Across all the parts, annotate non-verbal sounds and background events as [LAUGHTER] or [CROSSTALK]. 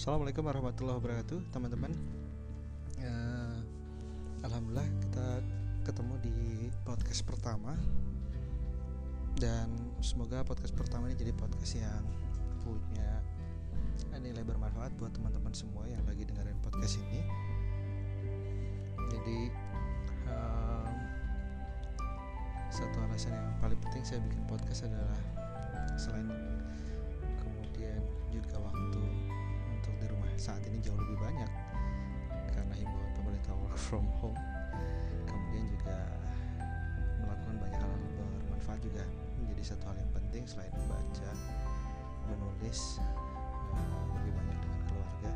Assalamualaikum warahmatullahi wabarakatuh, teman-teman. Uh, Alhamdulillah kita ketemu di podcast pertama dan semoga podcast pertama ini jadi podcast yang punya nilai bermanfaat buat teman-teman semua yang lagi dengerin podcast ini. Jadi um, satu alasan yang paling penting saya bikin podcast adalah selain kemudian juga waktu di rumah saat ini jauh lebih banyak. Karena himbauan pemerintah work from home. Kemudian juga melakukan banyak hal yang bermanfaat juga. Menjadi satu hal yang penting selain membaca menulis uh, lebih banyak dengan keluarga.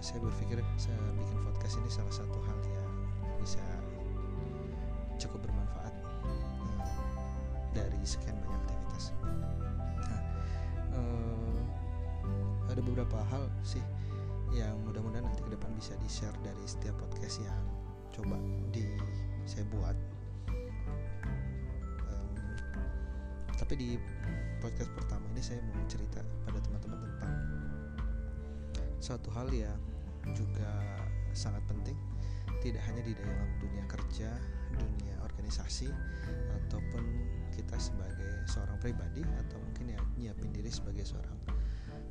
Saya berpikir saya bikin podcast ini salah satu hal yang bisa cukup bermanfaat uh, dari sekian banyak aktivitas. Nah, uh, ada beberapa hal sih yang mudah-mudahan nanti ke depan bisa di share dari setiap podcast yang coba di saya buat. Um, tapi di podcast pertama ini saya mau cerita pada teman-teman tentang satu hal yang juga sangat penting. Tidak hanya di dalam dunia kerja dunia organisasi ataupun kita sebagai seorang pribadi atau mungkin ya nyiapin diri sebagai seorang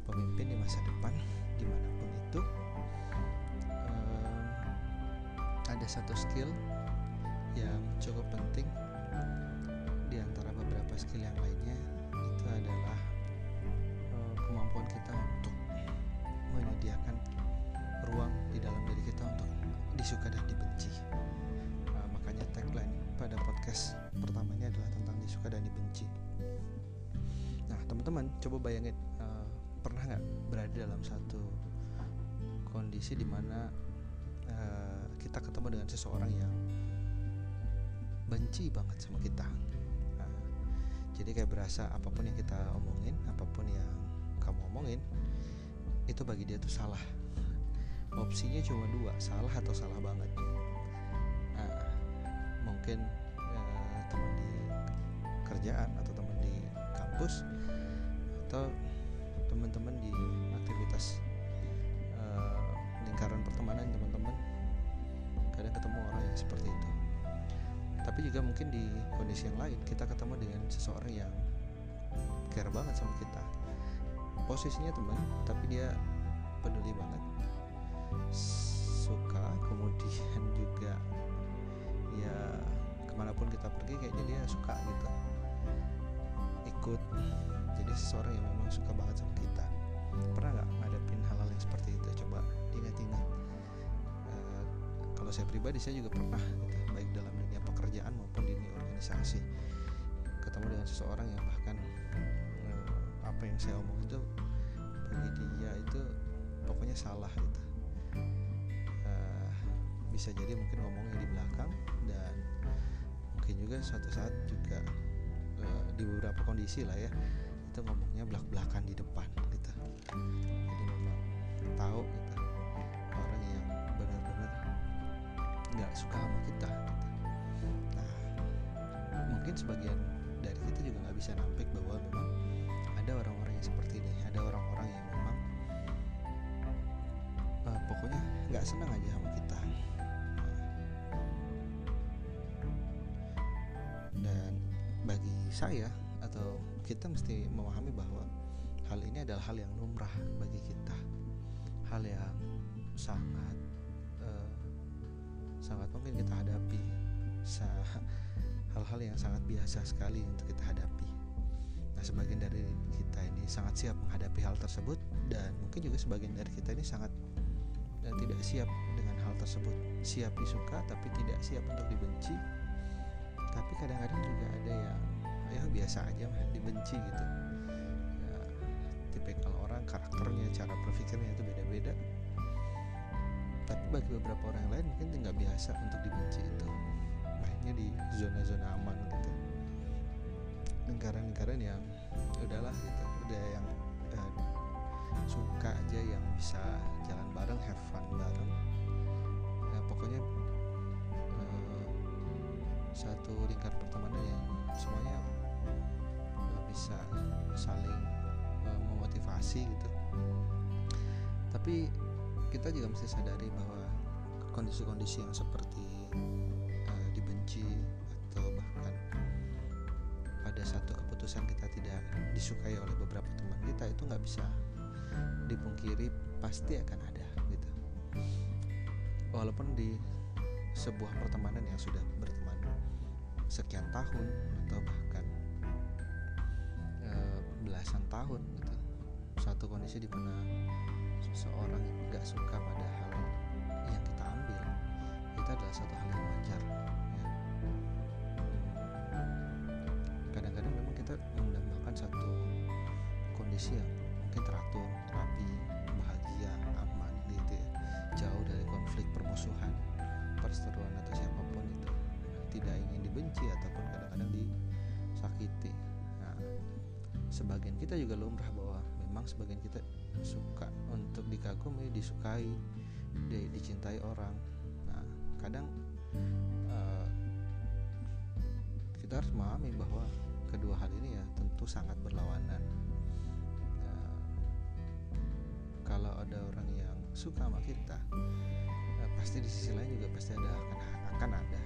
pemimpin di masa depan di mana pun itu um, ada satu skill yang cukup penting di antara beberapa skill yang lainnya itu adalah uh, kemampuan kita untuk menyediakan ruang di dalam diri kita untuk disuka dan dibenci. Uh, makanya tagline pada podcast pertama ini adalah tentang disuka dan dibenci. Nah teman-teman coba bayangin pernah nggak berada dalam satu kondisi di mana uh, kita ketemu dengan seseorang yang benci banget sama kita? Uh, jadi kayak berasa apa pun yang kita omongin apa pun yang kamu omongin itu bagi dia tuh salah. Opsinya cuma dua salah atau salah banget. Uh, mungkin uh, teman di kerjaan atau teman di kampus atau teman-teman di aktivitas uh, lingkaran pertemanan teman-teman. Kadang ketemu orang yang seperti itu. Tapi juga mungkin di kondisi yang lain kita ketemu dengan seseorang yang care banget sama kita. Posisinya teman tapi dia peduli banget. Suka kemudian [LAUGHS] juga ya ke mana pun kita pergi kayaknya dia suka gitu. Ikut. Jadi seseorang yang memang suka banget sama kita. Pernah nggak ngadepin hal-hal yang seperti itu? Coba diingat-ingat. Uh, kalau saya pribadi saya juga pernah gitu baik dalam dunia pekerjaan maupun di dunia organisasi ketemu dengan seseorang yang bahkan uh, apa yang saya omong itu bagi dia itu pokoknya salah gitu. Uh, bisa jadi mungkin ngomongnya di belakang dan mungkin juga suatu saat juga di beberapa kondisi lah ya itu ngomongnya belak-belakan di depan gitu jadi memang tahu gitu orang yang benar-benar nggak suka sama kita gitu. nah mungkin sebagian dari kita juga nggak bisa nampik bahwa memang ada orang-orang yang seperti ini ada orang-orang yang memang uh, pokoknya nggak senang aja sama kita dan bagi saya atau kita mesti memahami bahwa hal ini adalah hal yang lumrah bagi kita. Hal yang sangat uh, sangat mungkin kita hadapi. Hal-hal yang sangat biasa sekali untuk kita hadapi. Nah sebagian dari kita ini sangat siap menghadapi hal tersebut dan mungkin juga sebagian dari kita ini sangat dan tidak siap dengan hal tersebut. Siap disuka tapi tidak siap untuk dibenci. Tapi kadang-kadang juga ada yang ya biasa aja mah. Dibenci gitu. Ya, tipikal orang karakternya cara berpikirnya itu beda-beda. Tapi bagi beberapa orang yang lain mungkin nggak biasa untuk dibenci itu. Mainnya di zona-zona aman gitu. Lingkaran-lingkaran yang udahlah gitu udah yang uh, suka aja yang bisa jalan bareng have fun bareng. Ya, pokoknya uh, satu lingkar pertemanan yang semuanya bisa saling uh, memotivasi gitu. Tapi kita juga mesti sadari bahwa kondisi-kondisi yang seperti uh, dibenci atau bahkan pada satu keputusan kita tidak disukai oleh beberapa teman kita itu nggak bisa dipungkiri pasti akan ada gitu. Walaupun di sebuah pertemanan yang sudah berteman sekian tahun atau bahkan belasan tahun gitu. Satu kondisi di mana seseorang nggak suka pada hal yang kita ambil itu adalah satu hal yang wajar ya. kadang-kadang memang kita mendambakan satu kondisi yang mungkin teratur rapi bahagia aman gitu ya. Jauh dari konflik permusuhan perseteruan atau siapa pun itu. Tidak ingin dibenci ataupun kadang-kadang disakiti. Nah, sebagian kita juga lumrah bahwa memang sebagian kita suka untuk dikagumi disukai di, dicintai orang. Nah kadang uh, kita harus memahami bahwa kedua hal ini ya tentu sangat berlawanan. Uh, kalau ada orang yang suka sama kita pasti di sisi lain juga pasti ada akan akan ada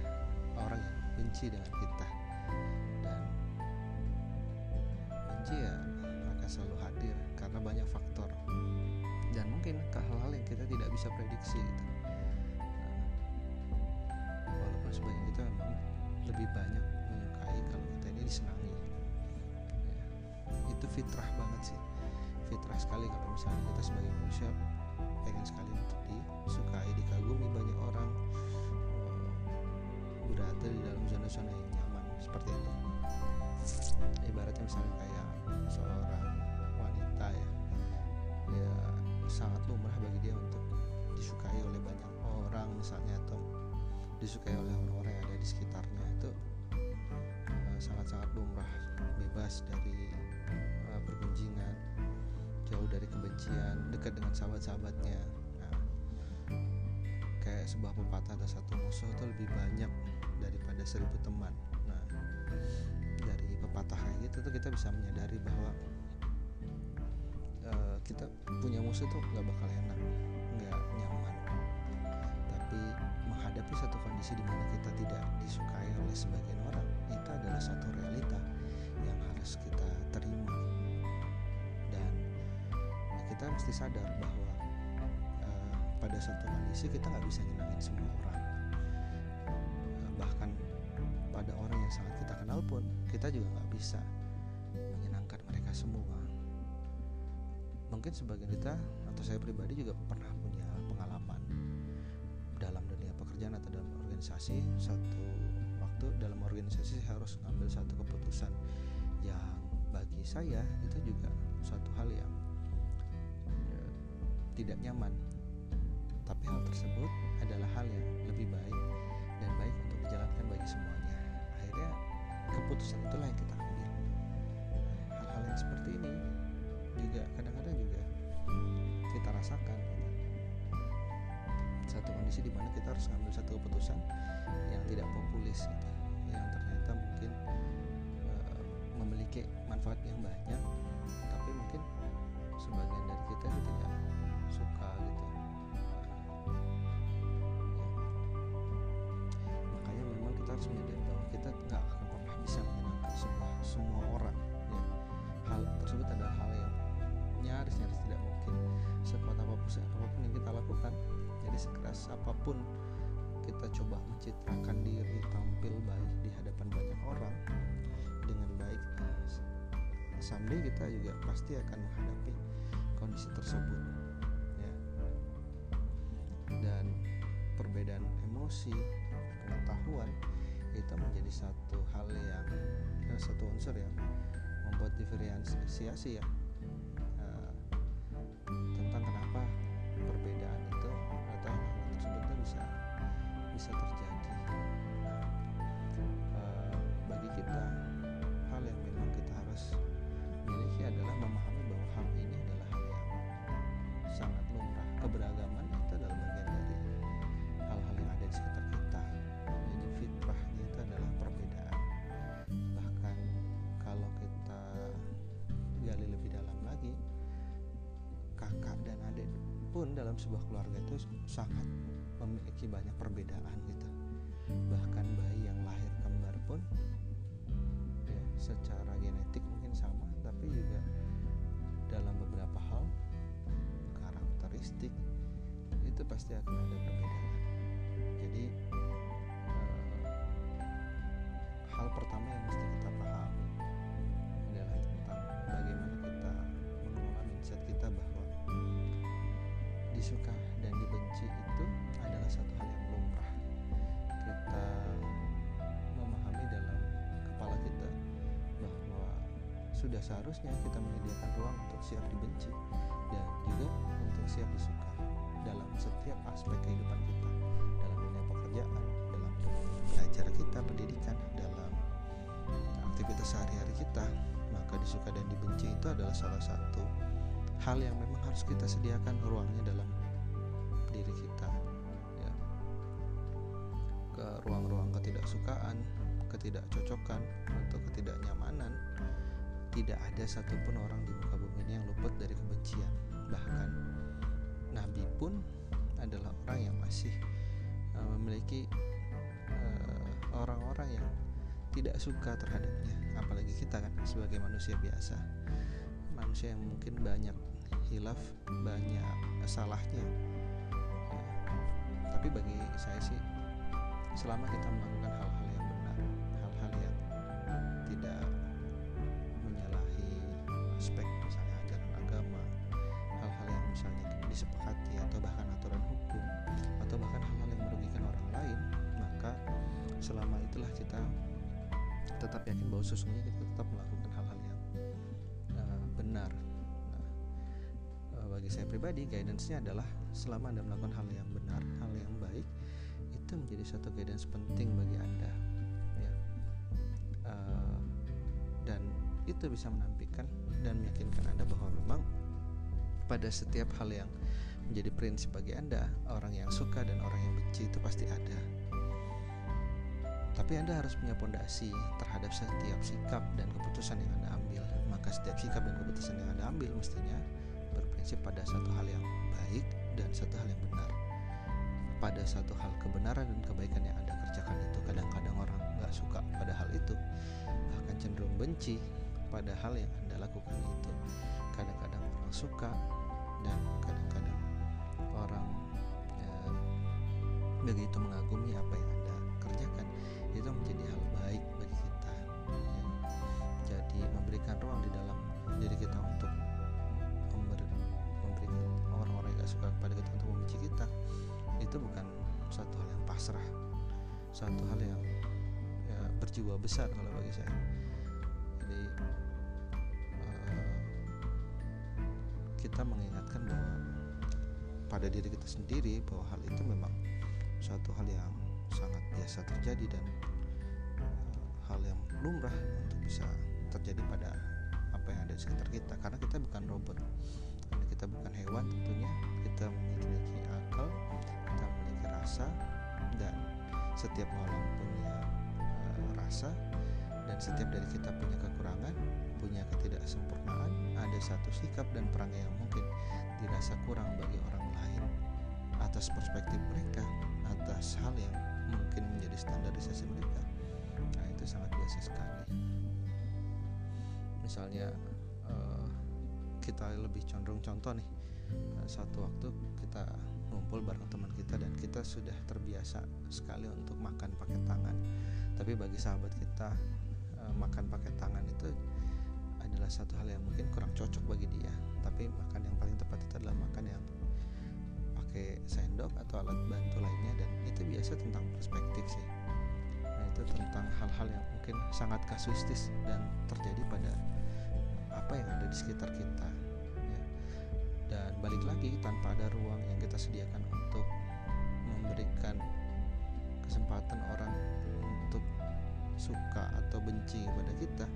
orang yang benci dengan kita bisa prediksi gitu. Nah, walaupun sebagian kita memang lebih banyak menyukai kalau kita ini disenangi. Ya, itu fitrah banget sih. Fitrah sekali kalau misalnya kita sebagai manusia pengen sekali untuk disukai dikagumi banyak orang uh, berada di dalam zona-zona yang nyaman seperti itu ibaratnya misalnya kayak seorang wanita ya dia sangat lumrah bagi dia untuk disukai oleh banyak orang misalnya atau disukai oleh orang-orang yang ada di sekitarnya itu uh, sangat-sangat lumrah bebas dari uh, pergunjingan jauh dari kebencian dekat dengan sahabat-sahabatnya. Nah, kayak sebuah pepatah ada satu musuh itu lebih banyak daripada seribu teman. Nah dari pepatah kayak gitu kita bisa menyadari bahwa uh, kita punya musuh tuh nggak bakal enak kondisi di mana kita tidak disukai oleh sebagian orang itu adalah satu realita yang harus kita terima. Dan kita mesti sadar bahwa uh, pada satu kondisi kita nggak bisa nyenangin semua orang. Uh, bahkan pada orang yang sangat kita kenal pun kita juga nggak bisa menyenangkan mereka semua. Mungkin sebagian kita atau saya pribadi juga pernah organisasi satu waktu dalam organisasi saya harus mengambil satu keputusan yang bagi saya itu juga suatu hal yang ya, tidak nyaman. Tapi hal tersebut adalah hal yang lebih baik dan baik untuk dijalankan bagi semuanya. Akhirnya keputusan itulah yang kita ambil. Hal-hal yang seperti ini juga kadang-kadang juga kita rasakan. Satu kondisi di mana kita harus ambil satu keputusan yang tidak populis gitu. Yang ternyata mungkin uh, memiliki manfaat yang banyak tapi mungkin sebagian dari kita tidak suka gitu. Ya. makanya memang kita harus menyadari bahwa kita nggak akan pernah bisa menyenangkan semua semua orang ya. Hal tersebut adalah hal yang nyaris nyaris tidak mungkin sekuat apa pun apa pun yang kita lakukan jadi sekeras apa pun kita coba mencitrakan diri tampil baik di hadapan banyak orang dengan baik someday kita juga pasti akan menghadapi kondisi tersebut ya. Dan perbedaan emosi pengetahuan itu menjadi satu hal yang eh, satu unsur yang membuat diferensiasi ya uh, pun dalam sebuah keluarga itu sangat memiliki banyak perbedaan gitu. Bahkan bayi yang lahir kembar pun ya secara genetik mungkin sama tapi juga dalam beberapa hal karakteristik itu pasti akan ada perbedaan sudah seharusnya kita menyediakan ruang untuk siap dibenci dan juga untuk siap disuka dalam setiap aspek kehidupan kita dalam dunia pekerjaan dalam belajar kita pendidikan dalam aktivitas sehari-hari kita. Maka disuka dan dibenci itu adalah salah satu hal yang memang harus kita sediakan ruangnya dalam diri kita ya. Ke ruang-ruang ketidaksukaan ketidakcocokan atau ketidaknyamanan tidak ada satupun orang di muka bumi ini yang luput dari kebencian bahkan nabi pun adalah orang yang masih uh, memiliki uh, orang-orang yang tidak suka terhadapnya apalagi kita kan sebagai manusia biasa manusia yang mungkin banyak hilaf banyak salahnya ya. tapi bagi saya sih selama kita melakukan hal-hal aturan hukum atau bahkan hal-hal yang merugikan orang lain maka selama itulah kita tetap yakin bahwa sesungguhnya kita tetap melakukan hal-hal yang uh, benar. Nah, uh, bagi saya pribadi guidance-nya adalah selama anda melakukan hal yang benar hal yang baik itu menjadi satu guidance penting bagi anda ya. Uh, dan itu bisa menampilkan dan meyakinkan anda bahwa memang pada setiap hal yang menjadi prinsip bagi anda orang yang suka dan orang yang benci itu pasti ada tapi Anda harus punya pondasi terhadap setiap sikap dan keputusan yang Anda ambil. Maka setiap sikap dan keputusan yang Anda ambil mestinya berprinsip pada satu hal yang baik dan satu hal yang benar. Pada satu hal kebenaran dan kebaikan yang Anda kerjakan itu kadang-kadang orang nggak suka pada hal itu, bahkan cenderung benci pada hal yang Anda lakukan itu. Kadang-kadang orang suka dan kadang-kadang orang ya, begitu mengagumi apa yang Anda kerjakan itu menjadi hal baik bagi kita ya. jadi memberikan ruang di dalam diri kita untuk memberi, memberikan orang-orang yang suka kepada kita untuk membenci kita itu bukan satu hal yang pasrah satu hal yang ya, berjiwa besar kalau bagi saya jadi uh, kita mengingatkan bahwa pada diri kita sendiri bahwa hal itu memang suatu hal yang sangat biasa terjadi dan uh, hal yang lumrah untuk bisa terjadi pada apa yang ada di sekitar kita. Karena kita bukan robot karena kita bukan hewan tentunya kita memiliki akal kita memiliki rasa dan setiap orang punya uh, rasa dan setiap dari kita punya kekurangan punya ketidaksempurnaan ada satu sikap dan perangai yang mungkin dirasa kurang bagi orang lain atas perspektif mereka atas hal yang mungkin menjadi standarisasi mereka. Nah itu sangat biasa sekali. Misalnya uh, kita lebih cenderung contoh nih. Uh, satu waktu kita ngumpul bareng teman kita dan kita sudah terbiasa sekali untuk makan pakai tangan. Tapi bagi sahabat kita uh, makan pakai tangan itu adalah satu hal yang mungkin kurang cocok bagi dia tapi makan yang paling tepat itu adalah makan yang pakai sendok atau alat bantu lainnya dan itu biasa tentang perspektif sih nah itu tentang hal-hal yang mungkin sangat kasuistis dan terjadi pada apa yang ada di sekitar kita ya. dan balik lagi tanpa ada ruang yang kita sediakan untuk memberikan kesempatan orang untuk suka atau benci kepada kita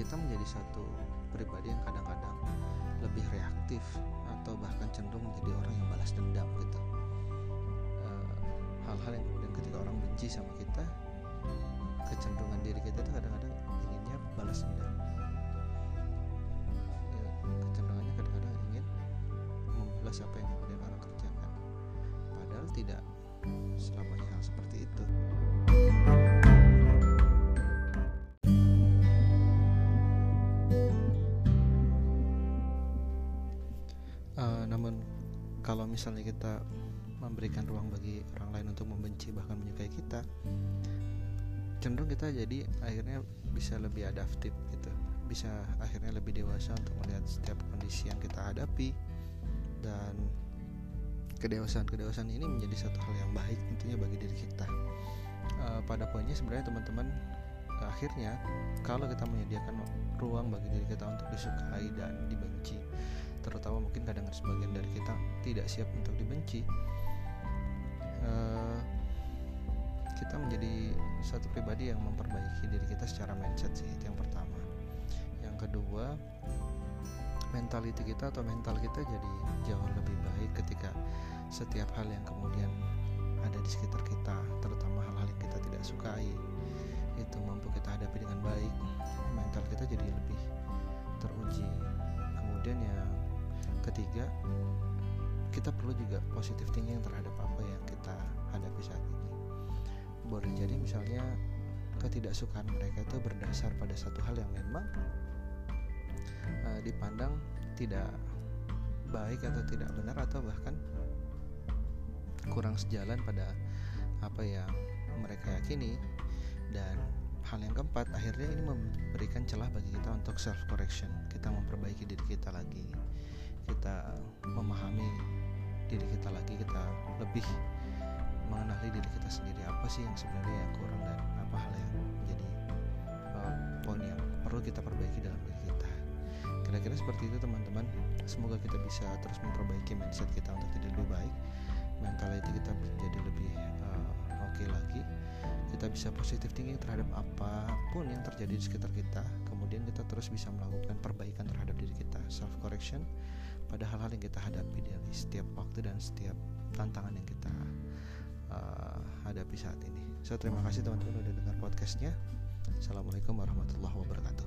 kita menjadi satu pribadi yang kadang-kadang lebih reaktif atau bahkan cenderung menjadi orang yang balas dendam gitu. Hal-hal yang kemudian ketika orang benci sama kita kecenderungan diri kita itu kadang-kadang inginnya balas dendam. Ya, kecenderungannya kadang-kadang balas apa yang kemudian orang kerjakan. Padahal tidak selamanya hal seperti itu kalau misalnya kita memberikan ruang bagi orang lain untuk membenci bahkan menyukai kita cenderung kita jadi akhirnya bisa lebih adaptif gitu. Bisa akhirnya lebih dewasa untuk melihat setiap kondisi yang kita hadapi. Dan kedewasaan-kedewasaan ini menjadi satu hal yang baik tentunya bagi diri kita. Uh, pada poinnya sebenarnya teman-teman akhirnya kalau kita menyediakan ruang bagi diri kita untuk disukai dan dibenci terutama mungkin kadang sebagian dari kita tidak siap untuk dibenci uh, kita menjadi satu pribadi yang memperbaiki diri kita secara mindset sih itu yang pertama. Yang kedua mentality kita atau mental kita jadi jauh lebih baik ketika setiap hal yang kemudian ada di sekitar kita terutama hal-hal yang kita tidak sukai itu mampu kita hadapi dengan baik. Mental kita jadi lebih teruji. Kemudian yang ketiga kita perlu juga positif thinking terhadap apa yang kita hadapi saat ini. Boleh jadi misalnya ketidaksukaan mereka itu berdasar pada satu hal yang memang uh, dipandang tidak baik atau tidak benar atau bahkan kurang sejalan pada apa yang mereka yakini. Dan hal yang keempat akhirnya ini memberikan celah bagi kita untuk self correction kita memperbaiki diri kita lagi kita memahami diri kita lagi kita lebih mengenali diri kita sendiri. Apa sih yang sebenarnya yang kurang dan apa hal yang menjadi uh, poin yang perlu kita perbaiki dalam diri kita? Kira-kira seperti itu teman-teman. Semoga kita bisa terus memperbaiki mindset kita untuk jadi lebih baik. Mentality kita menjadi lebih uh, oke okay lagi. Kita bisa positif thinking terhadap apa pun yang terjadi di sekitar kita. Kemudian kita terus bisa melakukan perbaikan terhadap diri kita. Self correction pada hal-hal yang kita hadapi di setiap waktu dan setiap tantangan yang kita uh, hadapi saat ini. So terima kasih teman-teman udah dengar podcastnya. Assalamualaikum warahmatullahi wabarakatuh.